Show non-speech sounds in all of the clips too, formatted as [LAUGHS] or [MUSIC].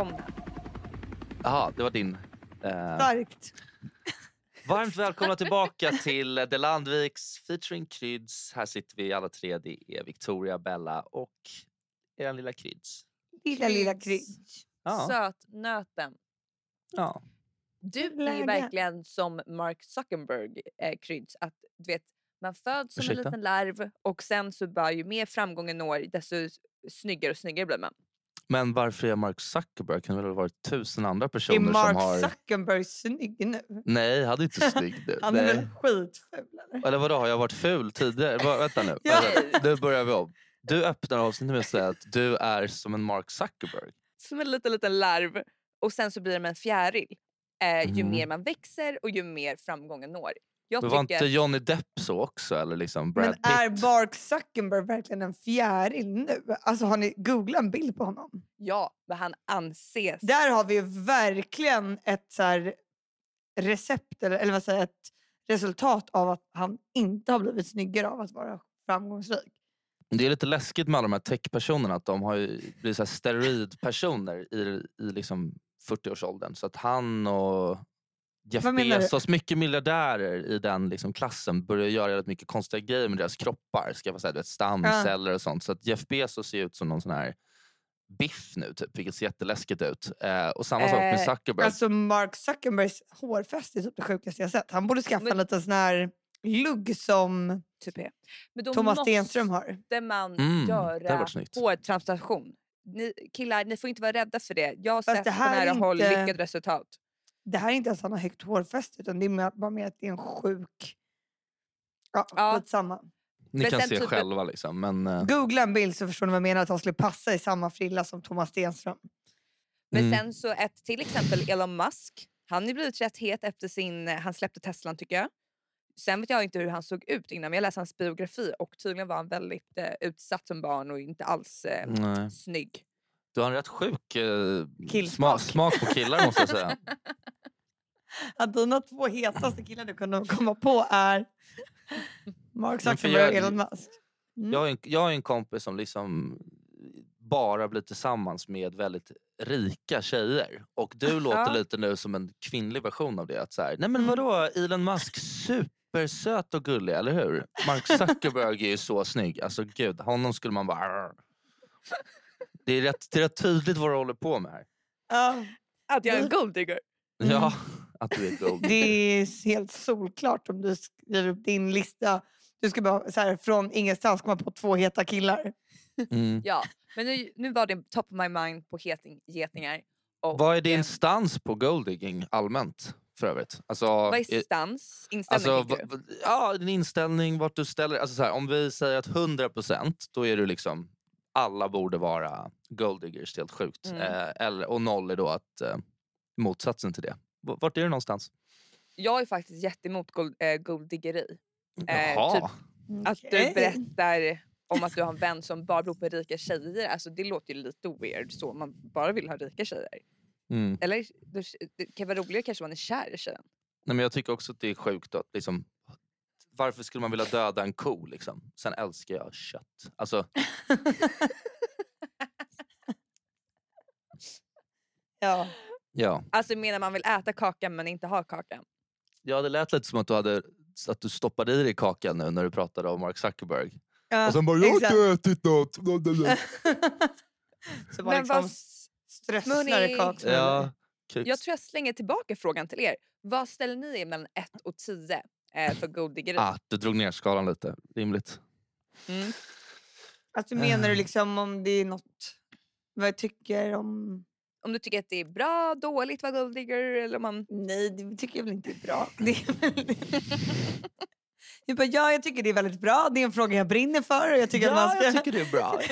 Välkomna. Jaha, det var din. Eh, Starkt. varmt välkomna tillbaka till The Landviks featuring Kryds. Här sitter vi alla tre. Det är Victoria, Bella och er lilla Kryds. Lilla, lilla Kryds. Ja, Sötnöten. ja. Du är ju verkligen som Mark Zuckerberg, eh, Kryds. Att, du vet, man föds som Ursäkta? en liten larv och sen så bara ju mer framgången når desto snyggare och snyggare blir man. Men varför är Mark Zuckerberg? Kan det väl ha varit tusen andra Är personer Mark som har... Zuckerberg snygg nu? Nej, han är inte snygg nu. [LAUGHS] Han är Nej. väl skitful eller? Eller vadå, har jag varit ful tidigare? Va, vänta nu. [LAUGHS] Ja. Vänta, Nu börjar vi om. Du öppnar avsnittet med att säga att du är som en Mark Zuckerberg. Som en liten, liten larv och sen så blir det med en fjäril. Eh, ju Mm. mer man växer och ju mer framgången når. Jag Men var tycker... inte Johnny Depp så också? Eller liksom Brad Men Pitt? är Mark Zuckerberg verkligen en fjäril nu? Alltså har ni googlat en bild på honom? Ja, men han anses... Där har vi ju verkligen ett så här recept eller, eller vad säger ett resultat av att han inte har blivit snyggare av att vara framgångsrik. Det är lite läskigt med alla de här techpersonerna att de har ju blivit så här steroidpersoner i, i liksom 40-årsåldern. Så att han och Jeff? Bezos, mycket miljardärer i den liksom klassen börjar göra rätt mycket konstiga grejer med deras kroppar. Ska jag säga, du vet, stamceller och sånt. Så att Jeff Bezos ser ut som någon sån här biff nu, typ, vilket ser jätteläskigt ut. Eh, och samma sak med Eh, Zuckerberg. Alltså Mark Zuckerbergs hårfäste är typ det sjukaste jag sett. Han borde skaffa Men- en liten sån här lugg som Typ är. Men då Thomas måste Stenström har. man Mm, det hade göra hårtransplantation. Ni, killar, ni får inte vara rädda för det. Jag har Fast sett på nära håll inte- lyckade resultat. Det här är inte ens att han har högt hårfäste utan det är bara mer att det är en sjuk... Ja, Ja. skitsamma. Ni men kan se typ- själva. Liksom, men, eh, Googla en bild så förstår ni vad jag menar. Att han skulle passa i samma frilla som Thomas Stenström. Men Mm. sen så ett till exempel Elon Musk. Han har blivit rätt het efter sin, eh, han släppte Teslan tycker jag. Sen vet jag inte hur han såg ut innan men jag läste hans biografi och tydligen var han väldigt eh, utsatt som barn och inte alls eh, nej. snygg. Du har en rätt sjuk eh, sma, Killsmak. smak på killar måste jag säga. [LAUGHS] Att dina två hetaste killar du kunde komma på är Mark Zuckerberg och Elon Musk. Mm. Jag har en, jag har en kompis som liksom bara blir tillsammans med väldigt rika tjejer. Och du låter Ja. lite nu som en kvinnlig version av det. Att så här, Nej men Mm. vadå, Elon Musk supersöt och gullig, eller hur? Mark Zuckerberg är ju så snygg. Alltså gud, honom skulle man bara... Det är rätt, det är rätt tydligt vad du håller på med här. Ja, Att jag är en Mm. golddigger. Ja, att du är [LAUGHS] gold. det är helt solklart om du skriver upp din lista. Du ska bara så här, från ingenstans komma på två heta killar. Mm. Ja, men nu, nu var det top of my mind på heting, getingar. Och, Vad är din eh, stans på golddigging allmänt för övrigt? Alltså, Vad är är- stans? Inställning Alltså, va- ja, din inställning, vart du ställer alltså så här, Om vi säger att 100% då är du liksom alla borde vara golddiggers, helt sjukt. Mm. Eh, eller, och noll är då att, eh, motsatsen till det. Vart är du någonstans? Jag är faktiskt jättemot gold, äh, golddiggeri. Eh, Jaha. typ Att du berättar om att du har en vän som bara bor på rika tjejer. Alltså det låter ju lite weird så man bara vill ha rika tjejer. Mm. Eller det det kan vara roligare kanske om man är kär i tjejen. Nej, men jag tycker också att det är sjukt att liksom, varför skulle man vilja döda en ko? Liksom? Sen älskar jag kött. Alltså, [LAUGHS] Ja. Ja. Alltså menar man vill äta kakan men inte ha kakan? ja, det lät lite som att du, hade, att du stoppade i dig kakan nu när du pratade om Mark Zuckerberg. Ja, Och sen bara, jag har inte ätit något. [LAUGHS] Så bara Men liksom vad, strösslar i Hörni, kaksmulor. ja, jag tror jag slänger tillbaka frågan till er. Vad ställer ni er mellan 1 och 10 eh, för golddiggeri? Ah, du drog ner skalan lite. Rimligt. Mm. Alltså menar du liksom om det är något, vad jag tycker om... Om du tycker att det är bra, dåligt att vara golddigger eller om man... Nej, det tycker jag väl inte är bra. [LAUGHS] Det är väl... [LAUGHS] jag bara, ja, jag tycker det är väldigt bra. Det är en fråga jag brinner för. Och jag tycker att man ska... jag tycker det är bra. [LAUGHS]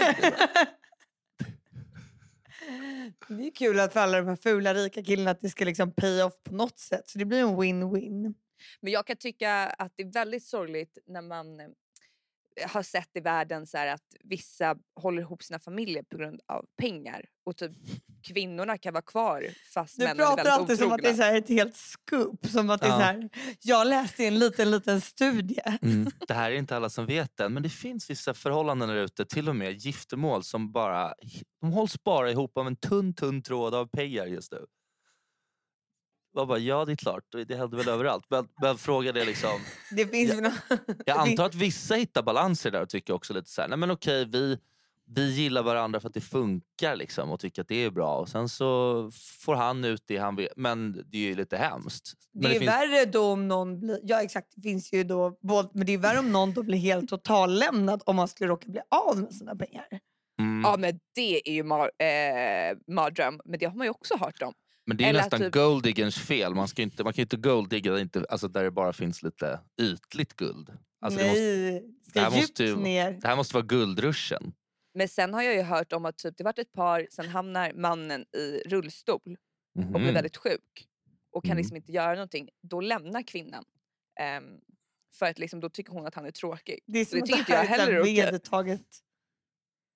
Det är kul att för alla de här fula rika killarna att det ska liksom pay off på något sätt. Så det blir en win-win. Men jag kan tycka att det är väldigt sorgligt när man eh, har sett i världen så här att vissa håller ihop sina familjer på grund av pengar och typ kvinnorna kan vara kvar fast Du männen är pratar väldigt alltid som att det är otrogna. så här ett helt scoop. Som att det är Ja. så här, jag läste en liten, liten studie. Mm. [LAUGHS] Det här är inte alla som vet det, men det finns vissa förhållanden där ute, till och med giftermål, som bara de hålls bara ihop av en tunn, tunn tråd av pengar just nu. Jag bara, ja det är klart, det händer väl överallt. Men, men frågan är liksom, Det finns nå- jag [LAUGHS] antar att vissa hittar balanser där och tycker också lite så här, nej men okej vi, vi gillar varandra för att det funkar liksom och tycker att det är bra och sen så får han ut det han vill. Men det är ju lite hemskt. Men Det är finns- värre då om någon blir... Ja exakt, det finns ju då... både- Men det är värre om någon då blir helt totallämnad om man skulle råka bli av med sina pengar. Mm. Ja men det är ju mar, eh, mardröm, men det har man ju också hört om. Men det är Eller nästan typ- golddiggerns fel. Man, ska inte, man kan ju inte golddigga inte, alltså där det bara finns lite ytligt guld. Alltså det, måste, Nej, det ska här djupt måste ju- ner. det här måste vara guldruschen. Men sen har jag ju hört om att typ, det varit ett par, sen hamnar mannen i rullstol och blir Mhm. väldigt sjuk och kan Mm. liksom inte göra någonting. Då lämnar kvinnan. Ehm, för att liksom, då tycker hon att han är tråkig. Det är Så som det att tycker inte jag heller är vedertaget.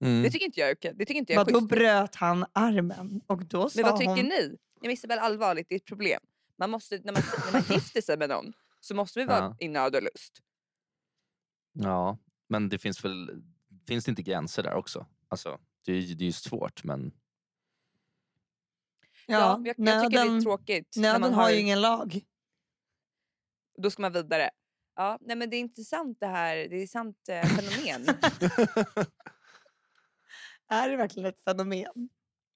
Mm. Det tycker inte jag är okej. Det tycker inte jag är Vadå schysst. bröt han armen? Och då sa Men vad tycker hon... ni? Jag Isabel, allvarligt, det är ett problem. Man måste, när, man, när man gifter sig med någon så måste vi vara Ja. i nöd och lust. Ja, men det finns väl finns det inte gränser där också? Alltså, det, är, ju- det är ju svårt men Ja, jag, jag tycker det är nöden, tråkigt. när nöden man har ju ingen lag. Då ska man vidare. Ja, nej men det är intressant det här. Det är ett sant eh, fenomen. [LAUGHS] Är det verkligen ett fenomen?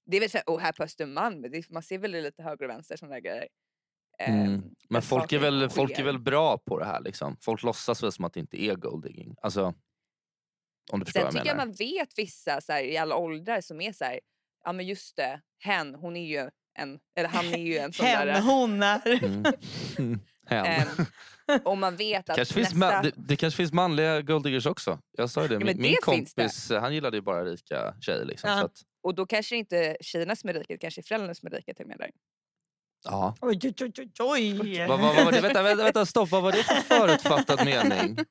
det är väl så här, oh, här på Östermalm, det, man ser väl lite höger och vänster sådana där grejer. Mm. Ehm, Men folk är, väl, folk är väl bra på det här. Liksom. Folk låtsas väl som att det inte är golddigging. Alltså, om du förstår Sen vad jag tycker jag menar. man vet vissa så här, i alla åldrar som är så här, ja men just det, hen, hon är ju en, eller han är ju en sån [LAUGHS] Hen, där. hon är... Mm. [LAUGHS] Hen. och man vet att kanske finns nästa... ma- det, det kanske finns manliga golddiggers också. Jag sa ju det. Ja, Min, men min det kompis han gillade ju bara rika tjejer. Liksom, Ja. så att, Och då kanske det inte tjejerna som är rika, det kanske är föräldrarna som är rika till och med där. ja. Oj, oj, oj, oj, oj. vad, vad, vad var det? Vänta, vänta, vänta, stopp. Vad var det för förutfattad mening? [LAUGHS]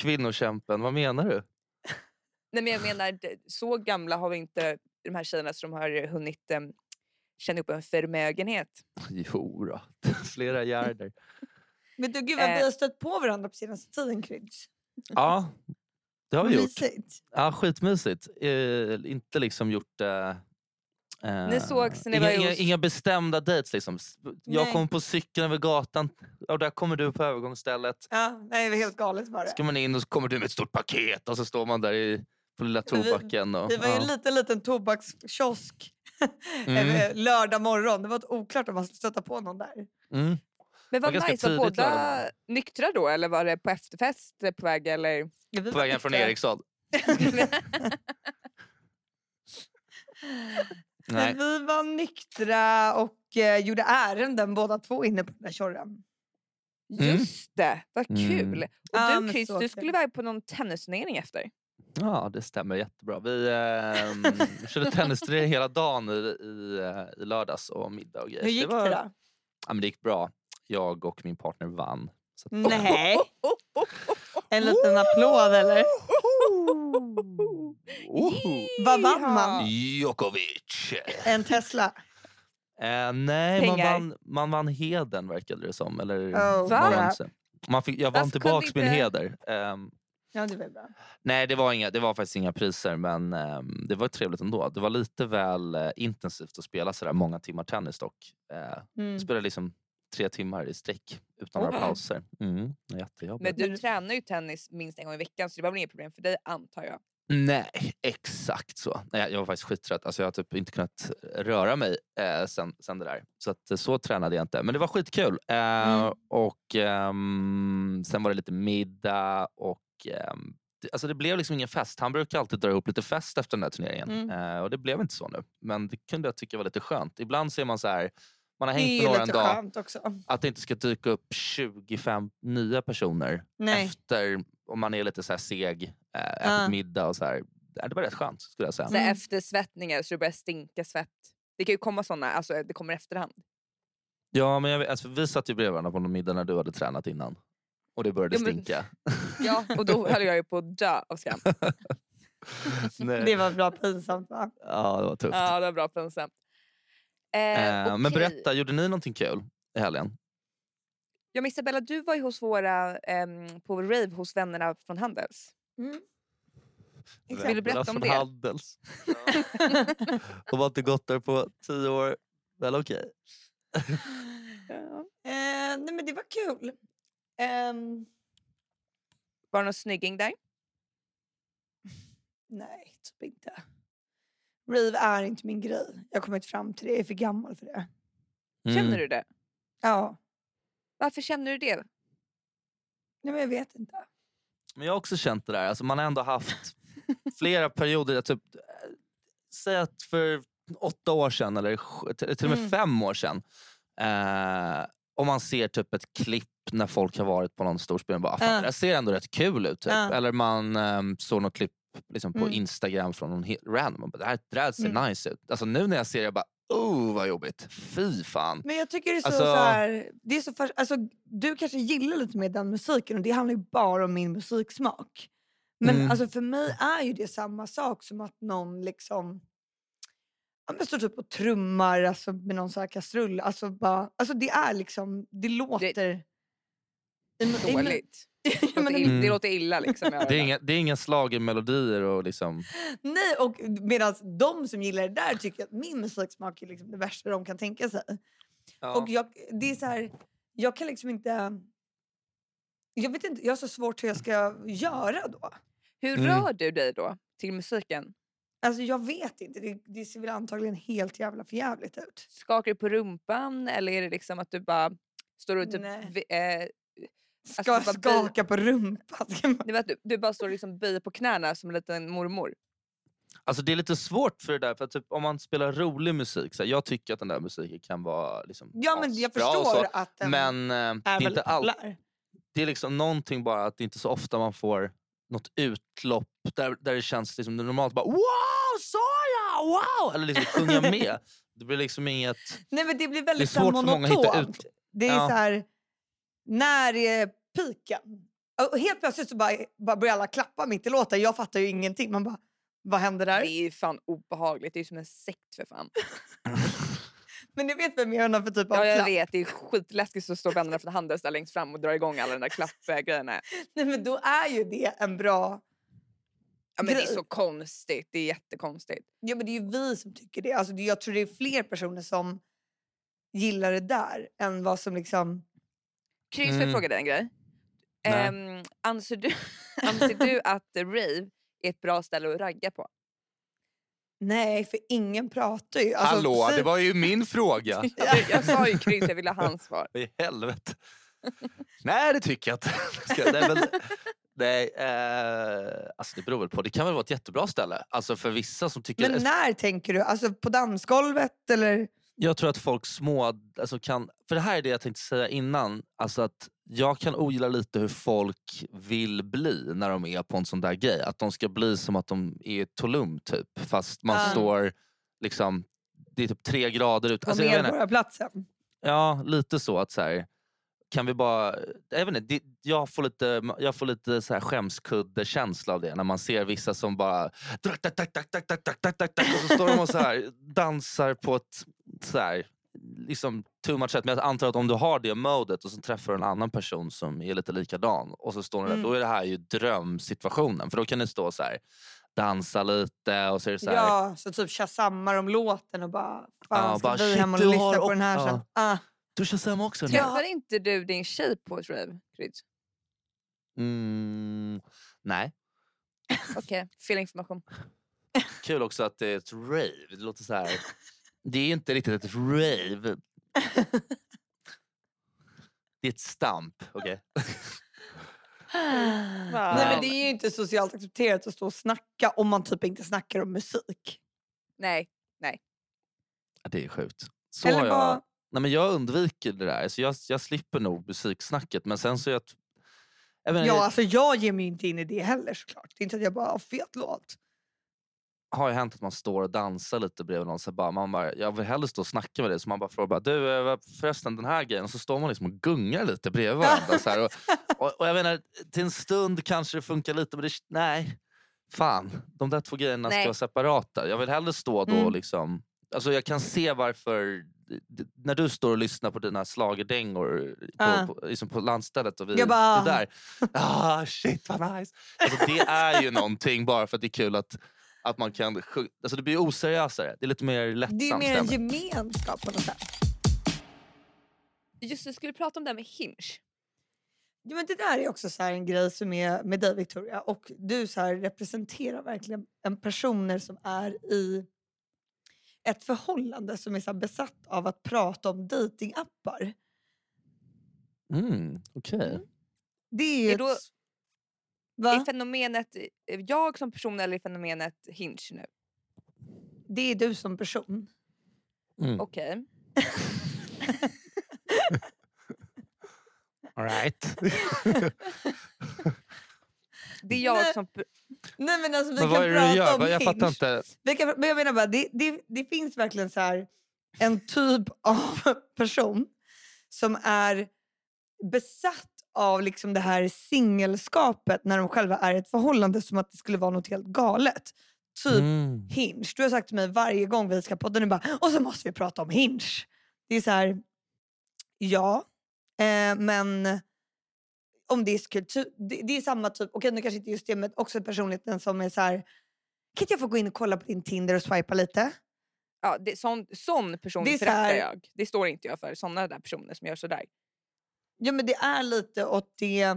Kvinnokämpen, vad menar du? Nej men jag menar, det- så gamla har vi inte de här tjejerna som har hunnit um, känna upp en förmögenhet. Jo då. [LAUGHS] flera gärder. Men du, gud vad Eh. vi har stött på varandra på senaste tiden, Kryds. Ja, det har vi gjort. Mysigt. Ja, skitmysigt. Eh, inte liksom gjort... Eh, eh, Ni sågs när ni inga, var inga, inga bestämda dates. Liksom. Jag kommer på cykeln över gatan och där kommer du på övergångsstället. Ja, nej, det var helt galet det. ska man in och så kommer du med ett stort paket och så står man där i, på lilla Men vi- tobacken. Och, Det var ju ja. en liten, liten tobakskiosk [LAUGHS] Mm. eh, lördag morgon. Det var ett oklart om man skulle stöta på någon där. Mm. Men var vad nice, var lördag båda nyktra då eller var det på efterfest eh, på väg eller? Ja, vi På vägen från nyktra. [LAUGHS] [LAUGHS] Eriksson. Men Nej. vi var nyktra och eh, gjorde ärenden båda två inne på den där tjorren. Mm. Just det, vad Mm. kul! Och Ja, du Chris, du kul. skulle iväg på någon tennisturnering efter. Ja, det stämmer jättebra. Vi eh, körde tennisturnering hela dagen i, i, eh, i lördags och middag och grejer. Hur gick var, det då? Ja, men det gick bra. Jag och min partner vann. Så att, Nej, [LAUGHS] en liten applåd eller? Vad vann man? Djokovic! En Tesla? Eh, nej, man Pengar. vann, man vann heden verkade det som. Eller, Oh, Va? man vann crap. sig. man fick, jag vann Varför kunde tillbaks min inte- heder. Ehm, Ja, det var bra. nej, det var, inga, det var faktiskt inga priser men ehm, det var trevligt ändå. Det var lite väl eh, intensivt att spela sådär många timmar tennis dock. Eh, Mm. Spelade liksom tre timmar i sträck utan några pauser. Mm, jättejobbigt. Men du tränar ju tennis minst en gång i veckan så det var väl inget problem för dig antar jag. Nej, exakt så. Nej, jag var faktiskt skittrött. Alltså, jag har typ inte kunnat röra mig eh, sen, sen det där. Så att, eh, så tränade jag inte. Men det var skitkul. Eh, Mm. Och ehm, Sen var det lite middag och ehm, det, alltså det blev liksom ingen fest. Han brukar alltid dra ihop lite fest efter den här turneringen. Mm. Eh, och det blev inte så nu. Men det kunde jag tycka var lite skönt. Ibland ser man så här, man har hängt med några en dag. Att det inte ska dyka upp 25 nya personer Nej. efter, om man är lite så här seg, äh, ätit Ja. middag och så här. Det var rätt skönt skulle jag säga. Så Mm. efter svettningar så det börjar stinka svett. Det kan ju komma såna, alltså det kommer efterhand. Ja, men jag, vet- alltså, vi satt ju bredvid varandra på någon middag när du hade tränat innan. Och det började Ja, men- stinka. Ja, och då höll jag ju på att dö av skam. [LAUGHS] Det var bra pinsamt va? Ja, det var tufft. Ja, det var bra pinsamt. Eh, Eh, Men berätta, gjorde ni någonting kul i helgen? Ja, men Isabella, du var ju hos våra, ehm, på rave hos vännerna från Handels. Mm. Exakt. Vill du berätta om från det? Handels. [LAUGHS] De har inte gått där på tio år. Väl okej. [LAUGHS] Eh, nej men det var kul. Ehm, Var det någon snygging där? nej, typ inte. Rave är inte min grej. Jag har kommit fram till det. Jag är för gammal för det. Mm. Känner du det? Ja, Varför känner du det? nej, men jag vet inte. Men jag har också känt det där. Alltså man har ändå haft [LAUGHS] flera perioder. Typ, eh, säg att för åtta år sedan eller till och med Mm. fem år sedan. Eh, om man ser typ ett klipp när folk har varit på någon stor spelning. Bara, "Ah, fan, Ja. Det ser ändå rätt kul ut. Typ. Ja. Eller man um, såg något klipp liksom, på Mm. Instagram från någon he- random. Bara, det här, det här ser Mm. nice ut. Alltså, nu när jag ser det, jag bara oh vad jobbigt. Fy fan. Men jag tycker det är så, Alltså- så här, det är så fas- alltså, Du kanske gillar lite mer den musiken och det handlar ju bara om min musiksmak. Men Mm. alltså, för mig är ju det samma sak som att någon liksom ja, men står typ och trummar alltså, med någon sån här kastrull. Alltså, bara, alltså det är liksom, det låter... min- Dåligt. [LAUGHS] Ja, Det men låter, i- ill, Mm. det låter illa liksom. [LAUGHS] Det är inga, det är inga slagermelodier och liksom... Nej, och medan de som gillar det där tycker att min musiksmak är liksom det värsta de kan tänka sig. Och jag, det är så här, jag kan liksom inte... Jag vet inte, jag har så svårt hur jag ska göra då. Hur Mm. rör du dig då till musiken? Alltså jag vet inte, det, det ser väl antagligen helt jävla förjävligt ut. Skakar du på rumpan eller är det liksom att du bara står och typ... Ska Alltså, skaka på rumpan. [LAUGHS] Var att du, du bara står och liksom böjer på knäna som en liten mormor. Alltså det är lite svårt för det där, för att typ, om man spelar rolig musik, så här, jag tycker att den där musiken kan vara liksom, Ja men jag förstår så, att den men eh, det, är är inte all, det är liksom någonting bara att det inte är så ofta man får något utlopp där, där det känns liksom, det är normalt bara wow, Sara, wow! Eller liksom sjunga med. [LAUGHS] Det blir liksom inget... Nej men det blir väldigt Det är svårt för många att hitta monotont. ut- Det är Ja. så här, när är piken? Och helt plötsligt så bara, bara börjar alla klappa mitt i låten. Jag fattar ju ingenting. Man bara, vad händer där? Det är ju fan obehagligt. Det är ju som en sekt för fan. [LAUGHS] Men ni vet vem jag menar för typ av Ja, jag klapp? vet. Det är skitläskigt att stå vännerna från Handels där längst fram och dra igång alla de där klappgrejerna. [LAUGHS] Nej men då är ju det en bra... Ja, men det är så konstigt. Det är jättekonstigt. Ja men det är ju vi som tycker det. Alltså, jag tror det är fler personer som gillar det där än vad som liksom... Jag Mm. fråga dig en grej? Ehm, anser, du, [LAUGHS] anser du att rave är ett bra ställe att ragga på? Nej, för ingen pratar ju. Alltså, Hallå, si- det var ju min fråga. [LAUGHS] Jag, jag sa ju kryss, jag ville ha hans svar. [LAUGHS] I helvete? Nej, det tycker jag inte. Nej, men, nej eh, alltså det beror väl på. Det kan väl vara ett jättebra ställe. Alltså för vissa som tycker... Men när tänker du? Alltså på dansgolvet eller? Jag tror att folk små, alltså kan, för det här är det jag tänkte säga innan, alltså att jag kan ogilla lite hur folk vill bli när de är på en sån där grej. Att de ska bli som att de är i Tulum typ, fast man mm. står liksom, det är typ tre grader ut. På alltså, Medborgarplatsen? Ja, lite så. att så här, kan vi bara, jag, inte, jag får lite, jag får lite så här skämskuddekänsla av det när man ser vissa som bara... Och så står de och så här, dansar på ett så här, liksom too much sätt. Men jag antar att om du har det modet och så träffar du en annan person som är lite likadan och så står ni där, Mm. då är det här ju drömsituationen. För då kan ni stå så här dansa lite och så är det så här, Ja, så typ tjasammar om låten och bara... Fan, Ja, ska bara, vi hem och du lyssna har på den här sen? ja. Ah. du kör samma också? nu?" Träffar inte du din tjej på ett rave? Mm, nej. Okej, fel information. Kul också att det är ett rave. Det låter så här. [LAUGHS] Det är inte riktigt ett rave. Det är ett stamp. okej? [LAUGHS] Nej men det är ju inte socialt accepterat att stå och snacka om man typ inte snackar om musik. Nej, Ja, Det är sjukt. Så Eller jag, vad- nej, men jag undviker det där. Så jag, jag slipper nog musiksnacket. Men sen så är jag... Jag inte, Ja, alltså jag ger mig inte in i det heller såklart. Det är inte att jag bara har fet låt. Har ju hänt att man står och dansar lite bredvid någon. Så bara, man bara, jag vill hellre stå och snacka med dig. Så man bara frågar bara, du eh, förresten den här grejen. Och så står man liksom och gungar lite bredvid varandra. så och, [LAUGHS] och, och jag menar, till en stund kanske det funkar lite men det, nej. fan, de där två grejerna Nej. ska vara separata. Jag vill hellre stå då Mm. liksom... Alltså jag kan se varför... När du står och lyssnar på dina schlagerdängor på, Ja. på, liksom på landstället och vi Jag bara, det där. Ah, shit vad nice. Alltså, det är ju någonting bara för att det är kul att, att man kan. Alltså det blir oseriösare. Det är lite mer lättsam Det är mer en gemenskap på något sätt. Just det, skulle prata om det här med Hinge? Ja, men det där är också så här en grej som är med dig Victoria och du så här representerar verkligen en personer som är i ett förhållande som är så besatt av att prata om datingappar. Mm, Okej. Det är ju Är då- ett... Va? Är fenomenet eh, jag som person eller är fenomenet Hinge nu? Det är du som person. Mm. Okej. [LAUGHS] All right. [LAUGHS] Det är jag Nej. som... Nej men alltså vi Men kan vad är det prata du gör? om Jag Hinge. fattar inte. Vi kan, men jag menar bara, det, det, det finns verkligen så här en typ av [LAUGHS] person som är besatt av liksom det här singelskapet när de själva är i ett förhållande som att det skulle vara något helt galet. Typ Mm. Hinge. Du har sagt till mig varje gång vi ska podda nu bara och så måste vi prata om Hinge. Det är så här, ja, eh, men om det är kultur, det, det är samma typ, okej nu kanske inte just det men också personligheten som är så här, kan inte jag få gå in och kolla på din Tinder och swipa lite? Ja, det, sån, sån person Det är så föraktar här- jag. Det står inte jag för. Såna där personer som gör sådär. Ja men det är lite åt det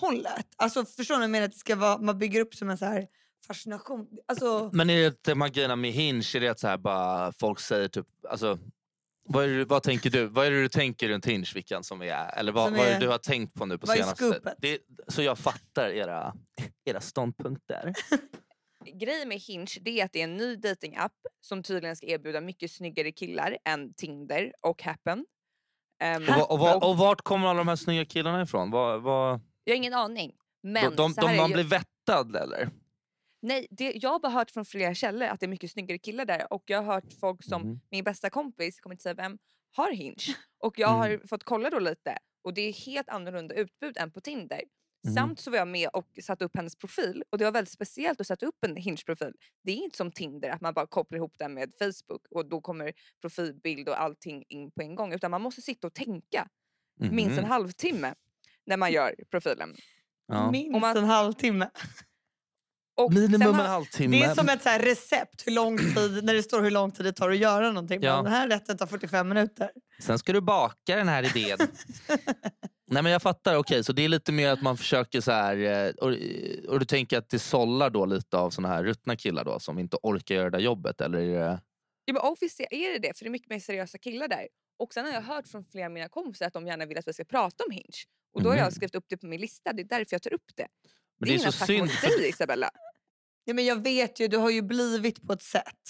hållet. Alltså förstår ni jag menar? Att det ska vara, man bygger upp som en så här fascination. Alltså, Men är det de här grejerna med Hinge, är det att så här bara folk säger typ... Alltså, vad, är det, vad tänker du? Vad är det du tänker runt Hinge Vickan? Som är, eller vad, Som vad är är- det du har tänkt på nu på vad är senaste? Det, så jag fattar era, era ståndpunkter. [LAUGHS] Grejen med Hinge det är att det är en ny datingapp som tydligen ska erbjuda mycket snyggare killar än Tinder och Happen. Ehm, Och, och, och och vart kommer alla de här snygga killarna ifrån? Vad, vad, jag har ingen aning. Men de, de, man blir vettad eller? Nej, det, jag har bara hört från flera källor att det är mycket snyggare killar där och jag har hört folk som, Mhm. min bästa kompis, kommer inte säga vem, har Hinge. Och jag Mm. har fått kolla då lite och det är helt annorlunda utbud än på Tinder. Mhm. Samt så var jag med och satte upp hennes profil och det var väldigt speciellt att sätta upp en Hinge-profil. Det är inte som Tinder att man bara kopplar ihop den med Facebook och då kommer profilbild och allting in på en gång utan man måste sitta och tänka minst en Mhm. halvtimme när man gör profilen. Ja. minst man- en halvtimme. Och Minimum sen en halvtimme. Det är som ett så här recept hur lång tid, när det står hur lång tid det tar att göra någonting. Ja. Den här rätten tar 45 minuter. Sen ska du baka den här idén. [LAUGHS] Nej men jag fattar, okej så det är lite mer att man försöker så här eh, och, och du tänker att det sållar då lite av såna här ruttna killar då som inte orkar göra det där jobbet eller är det... Ja, men obviously är det det, för det är mycket mer seriösa killar där. Och sen har jag hört från flera av mina kompisar att de gärna vill att vi ska prata om Hinge. Och då har Mhm. jag skrivit upp det på min lista, det är därför jag tar upp det. Men det är ingen så attack synd mot dig Isabella. Ja, men jag vet ju, du har ju blivit på ett sätt.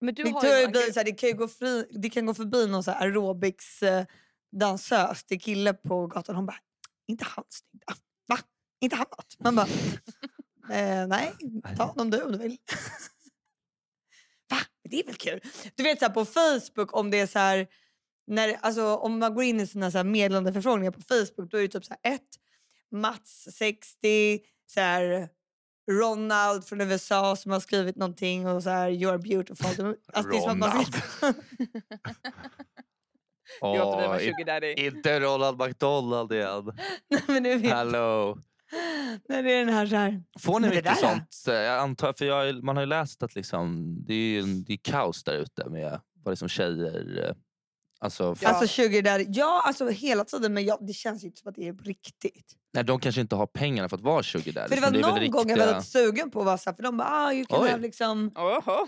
Men du har ju så här, det, kan ju gå fri, det kan gå förbi någon så här aerobics eh, dansös till kille på gatan. Hon bara, inte han snygg då? Va? Inte han något? Man bara, [LAUGHS] eh, nej, ta honom du om du vill. [LAUGHS] Va? Det är väl kul? Du vet så här, på Facebook om det är så här, när, alltså, om man går in i sina så här meddelandeförfrågningar på Facebook då är det typ så här ett Mats 60, så här, Ronald från USA som har skrivit någonting och så här you're beautiful. Alltså, Ronald. Åh, Sugar Daddy. inte Ronald McDonald igen. [LAUGHS] Nej, men du vet, Hallå. när det är den här, så här. Får ni Men det mycket sånt? Eh, Jag antar, för jag, man har ju läst att liksom, det är, ju en- det är kaos där ute med vad liksom tjejer... eh, Alltså, Ja. Alltså sugar daddy. Ja, alltså hela tiden men jag, det känns ju inte som att det är riktigt. nej, de kanske inte har pengarna för att vara sugar daddy. För det var är väl någon gång jag var riktiga- sugen på att vara så här, för de bara ah, you can Oj. have liksom... Oho.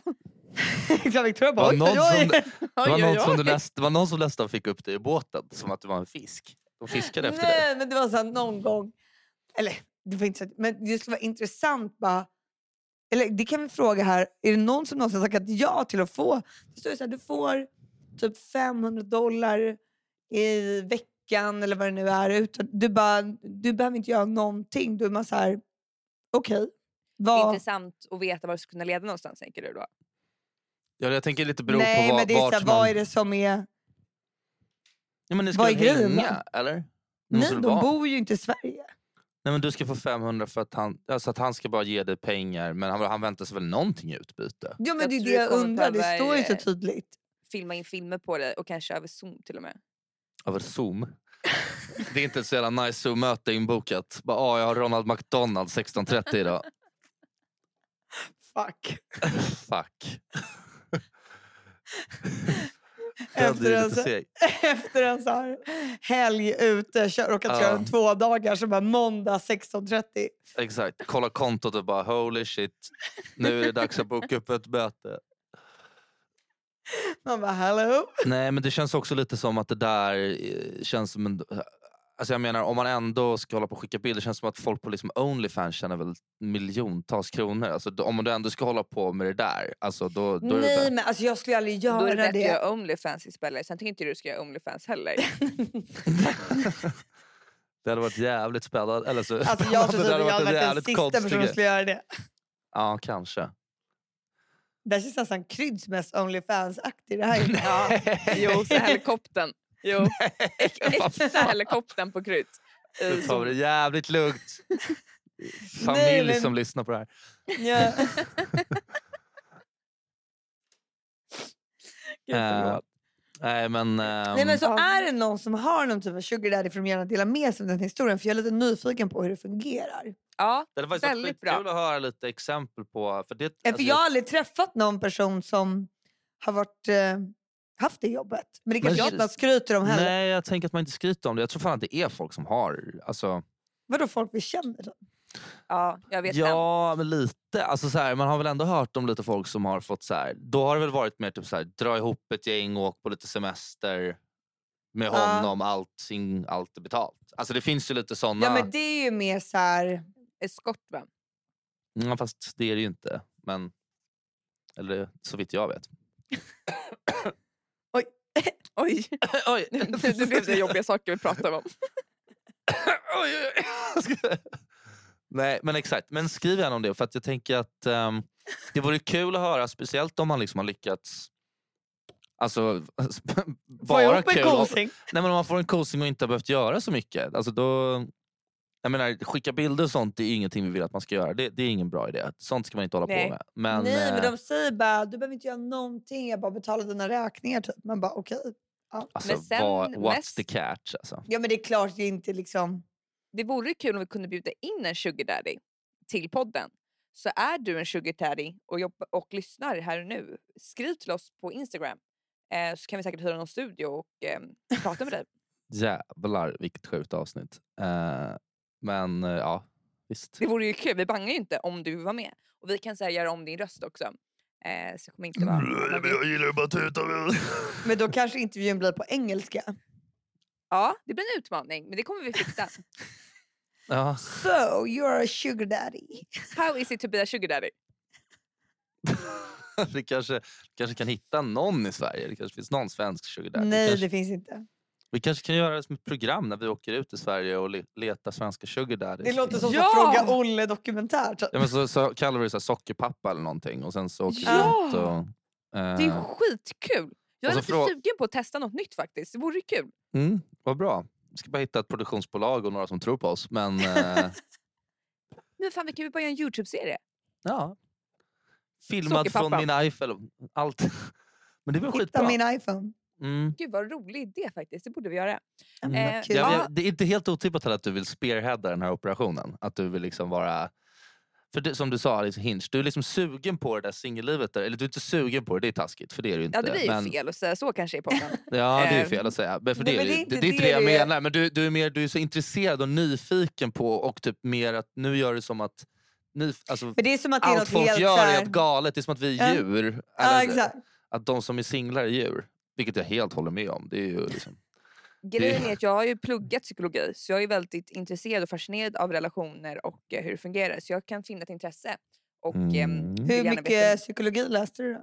[LAUGHS] Exakt, Victoria Det bara [LAUGHS] oj, oj, oj. det, var någon som du näst, det var någon som nästan fick upp dig i båten som att du var en fisk. De fiskade efter dig. Nej men det var så här, någon gång. Eller det var inte så, men det skulle vara intressant bara. Eller det kan vi fråga här. Är det någon som någonsin har tackat ja till att få? Det står ju så här, du får typ 500 dollar i veckan eller vad det nu är. Utan, du, bara, du behöver inte göra någonting. Du är bara så här, okej. vad- Intressant att veta var det skulle kunna leda någonstans tänker du då? Ja, jag tänker lite beror Nej på men vad, det är så vart här, man... vad är det som är... Ja, men ni ska vad är grejen hänga, eller? Ni Nej de vara- bor ju inte i Sverige. Nej, men du ska få 500 för att han, alltså att han ska bara ge dig pengar men han, han väntar sig väl någonting i utbyte? Ja men Jag det är det det jag undrar, det står ju så eh, tydligt. Filma in filmer på dig och kanske över zoom till och med. Över Zoom? Det är inte ett så jävla nice Zoom-möte inbokat. Bara, ah, jag har Ronald McDonald 16.30 idag. [LAUGHS] Fuck. Fuck. [LAUGHS] Efter en, [LAUGHS] efter en så här helg ute, råkat köra en två dagar så bara måndag 16.30. Exakt. Kolla kontot och bara holy shit. Nu är det dags att boka upp ett möte. Man bara hello. Nej men det känns också lite som att det där eh, känns som en... Alltså jag menar om man ändå ska hålla på och skicka bilder känns det som att folk på liksom Onlyfans tjänar väl miljontals kronor. Alltså om du ändå ska hålla på med det där. Alltså då, då är det Nej men alltså jag skulle aldrig Då är det göra bättre att det. göra Onlyfans istället. Sen tycker inte du ska göra Onlyfans heller. [LAUGHS] Det hade varit jävligt spännande. Eller så, Alltså jag [LAUGHS] tror det att jag hade en varit den sista personen som skulle göra det. Ja kanske. Det här känns nästan Krydds mest Onlyfans-aktig. Det här [LAUGHS] ja. Jo, så helikoptern. Jo, [LAUGHS] äkta helikoptern på krydd. Eh, Nu tar vi det jävligt lugnt. [LAUGHS] Familj Nej, men- som lyssnar på det här. ja. [LAUGHS] Gud, förlåt. nej men... Nej men så är det någon som har någon typ av sugar daddy får de gärna dela med sig av den historien för jag är lite nyfiken på hur det fungerar. Ja, det hade väldigt bra. att höra lite exempel på... För det, Ja, för alltså, jag har aldrig träffat någon person som har varit, eh, haft det jobbet. Men det kanske inte skryter om heller. Nej, jag tänker att man inte skryter om det. Jag tror fan att det är folk som har... Alltså, Vadå folk vi känner? Då? ja, jag vet ja, men lite. Alltså, så här, man har väl ändå hört om lite folk som har fått så här. Då har det väl varit mer typ så här, dra ihop ett gäng och åka på lite semester med Ja. honom. Allting, allt är betalt. Alltså det finns ju lite såna. Ja men det är ju mer så här... Eskort va? Ja, fast det är det ju inte. Men, eller så vitt jag vet. [COUGHS] Oj, [LAUGHS] Oj. nu blev det jobbiga saker vi pratar om. [LAUGHS] Oj, oj, oj. Nej, men exakt. Men skriv gärna om det. För att jag tänker att ehm, det vore kul att höra, speciellt om man liksom har lyckats Alltså, [LAUGHS] bara en kul. kosing. Nej, men om man får en coaching och inte har behövt göra så mycket. Alltså då, jag menar, skicka bilder och sånt det är ingenting vi vill att man ska göra. Det, det är ingen bra idé. Sånt ska man inte hålla Nej. på med. Men, Nej men eh, de säger bara du behöver inte göra någonting, jag bara betalar dina räkningar. Typ. Man bara okej. Alltså, Men sen vad, what's mest- the catch? Alltså. Ja men det är klart det är inte liksom... Det vore kul om vi kunde bjuda in en sugar daddy till podden. Så är du en sugar daddy och, jobbar, och lyssnar här och nu, skriv till oss på Instagram. Eh, så kan vi säkert hyra någon studio och eh, prata med dig. [LAUGHS] Jävlar vilket sjukt avsnitt. Eh, men eh, ja, visst. Det vore ju kul, vi bangar ju inte om du var med. Och vi kan så här, göra om din röst också. Eh, så det kommer inte vara... gillar att bara tuta. [LAUGHS] Men då kanske intervjun blir på engelska. Ja, det blir en utmaning men det kommer vi fixa. [LAUGHS] Ja. So you are a sugar daddy. How is it to be a sugar daddy? [LAUGHS] Vi kanske, kanske kan hitta någon i Sverige. Det kanske finns någon svensk sugar daddy. Nej kanske, det finns inte. Vi kanske kan göra det som ett program när vi åker ut i Sverige och le- letar svenska sugar daddies. Det låter som Ja! Fråga Olle dokumentär. Typ. Ja, men så, så kallar vi det så här sockerpappa eller någonting och sen så åker Ja! vi ut och... Det är eh, skitkul! Jag är lite frå- sugen på att testa något nytt faktiskt. Det vore kul. mm, vad bra. Vi ska bara hitta ett produktionsbolag och några som tror på oss. Men eh, [LAUGHS] Men fan vi kan väl bara göra en Youtube-serie? ja. Filmad från min iPhone. Allt. [LAUGHS] Men det är väl Hitta skitbra. min iPhone. Mm. Gud vad rolig idé faktiskt. Det borde vi göra. Ja, men Eh, kul. Ja, Ja. jag- det är inte helt otippat att du vill spearheada den här operationen. Att du vill liksom vara... För det, som du sa Alice Hinch, du är liksom sugen på det där singellivet. där- Eller du är inte sugen på det, det är taskigt. För det är du inte. Ja det blir ju men, fel att säga så kanske i podden. [LAUGHS] Ja det är ju Eh, fel att säga. Men för nej, det, är men det är inte det, är inte det det jag det är. menar. Men du, du, är mer, du är så intresserad och nyfiken på och typ mer att nu gör det som att... Ny, alltså, Men det är som att det är allt något folk helt gör är helt galet. Det är som att vi Ja. är djur. Ja Eller exakt. Att de som är singlar är djur. Vilket jag helt håller med om. Det är ju liksom... [LAUGHS] Grejen är att jag har ju pluggat psykologi så jag är väldigt intresserad och fascinerad av relationer och eh, hur det fungerar. Så jag kan finna ett intresse. Och, ehm, Mm. Hur mycket veta- psykologi läste du då?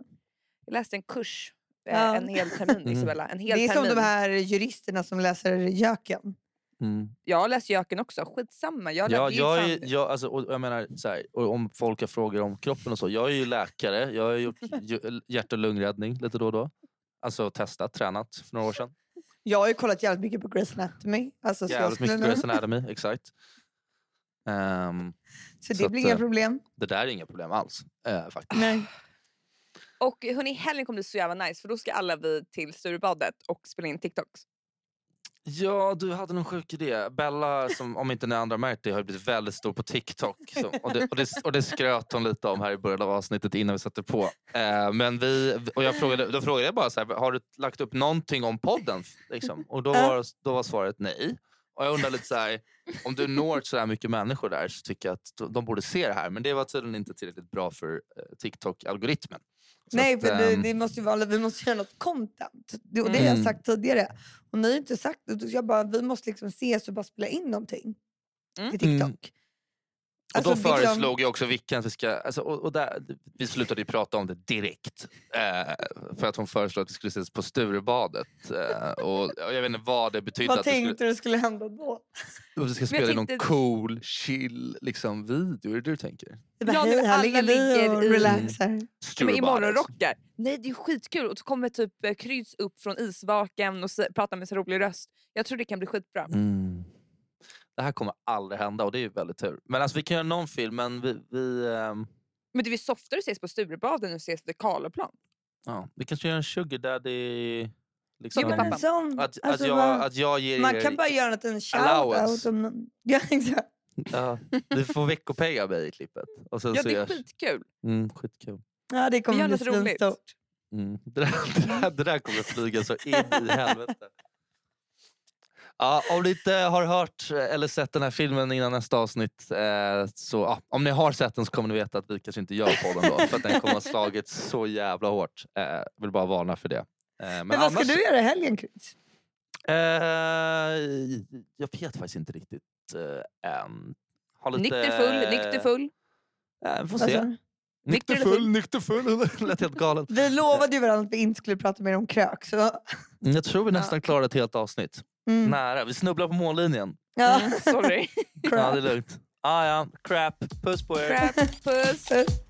Jag läste en kurs eh, Ja. en hel termin Mm. Isabella. En hel Det är som termin. de här juristerna som läser Jöken. Mm. Jag läst Jöken också, skitsamma. Jag, Ja, jag, är, jag, alltså, och jag menar, så här, och om folk har frågor om kroppen och så. Jag är ju läkare. Jag har gjort [LAUGHS] hjärt och lungräddning lite då och då. Alltså testat, tränat för några år sedan. Jag har ju kollat jävligt mycket på Grey's Anatomy. Alltså, Jävligt mycket Grey's Anatomy, exakt. Um, så det så blir att, inga eh, problem? Det där är inga problem alls. Uh, faktiskt. Nej. Och hörni, helgen kommer bli så jävla nice för då ska alla vi till Sturebadet och spela in TikToks. Ja, du hade någon sjuk idé. Bella, som om inte ni andra märkt det, har blivit väldigt stor på TikTok. Så, och, det, och, det, och det skröt hon lite om här i början av avsnittet innan vi satte på. Eh, men vi, och jag frågade, då frågade jag bara så här, har du lagt upp någonting om podden? Liksom? Och då var, då var svaret nej. Och jag undrar lite så här, om du når så här mycket människor där så tycker jag att de borde se det här. Men det var tydligen inte tillräckligt bra för eh, TikTok-algoritmen. Nej, för det, det, måste vara, vi måste göra något content. Det, och det mm. har jag sagt tidigare. Och ni har inte sagt det. Jag bara, vi måste liksom ses och bara spela in någonting mm. till TikTok. Mm. Alltså, och då liksom- föreslog jag också Vickan att vi ska... Alltså, och, och där, vi slutade ju prata om det direkt. Eh, för att hon föreslog att vi skulle ses på Sturebadet. Eh, och, och, jag vet inte vad det betyder. Vad tänkte skulle, du skulle hända då? Att vi ska spela tänkte... någon cool, chill liksom, video. Är det du tänker? Bara, ja, hej, här ligger vi och relaxar. Mm. I morgonrockar. Nej det är skitkul. Och så kommer typ eh, Kryds upp från isvaken och pratar med sin rolig röst. Jag tror det kan bli skitbra. Mm det här kommer aldrig hända och det är ju väldigt tur. Men alltså vi kan göra någon film men vi... vi um... Men det är väl softare att ses på Sturebaden än att ses vid Karlaplan? Ja, vi kanske gör en sugar daddy... Liksom, ja, som, att, alltså, att, jag, man, att jag ger Man kan bara göra en shout-out. [LAUGHS] Ja, exakt. Ja, du får veckopengar av mig i klippet. Och sen ja, det är skitkul. Mm, skitkul. Ja, det kommer bli svinstort. Mm. Det, där, [LAUGHS] det, där, det där kommer flyga så in i helvete. Ja, om ni inte har hört eller sett den här filmen innan nästa avsnitt eh, så ja, om ni har sett den så kommer ni veta att vi kanske inte gör podden då för att den kommer ha slagit så jävla hårt. Eh, vill bara varna för det. Eh, men, men vad annars... ska du göra i helgen Chris? Eh, jag vet faktiskt inte riktigt eh, än. Lite... Nykter full, nykter full? Eh, vi får se. Alltså? Nykter full, nykter full. [LAUGHS] Det lät helt galet. Vi lovade ju varandra att vi inte skulle prata mer om krök. Så... Mm, jag tror vi nästan klarade ett helt avsnitt. Mm. Nära. Vi snubblar på mållinjen. Ja. Mm, [LAUGHS] sorry. ja, det är lugnt. Ah, ja, crap. Puss på er. Crap, puss. puss.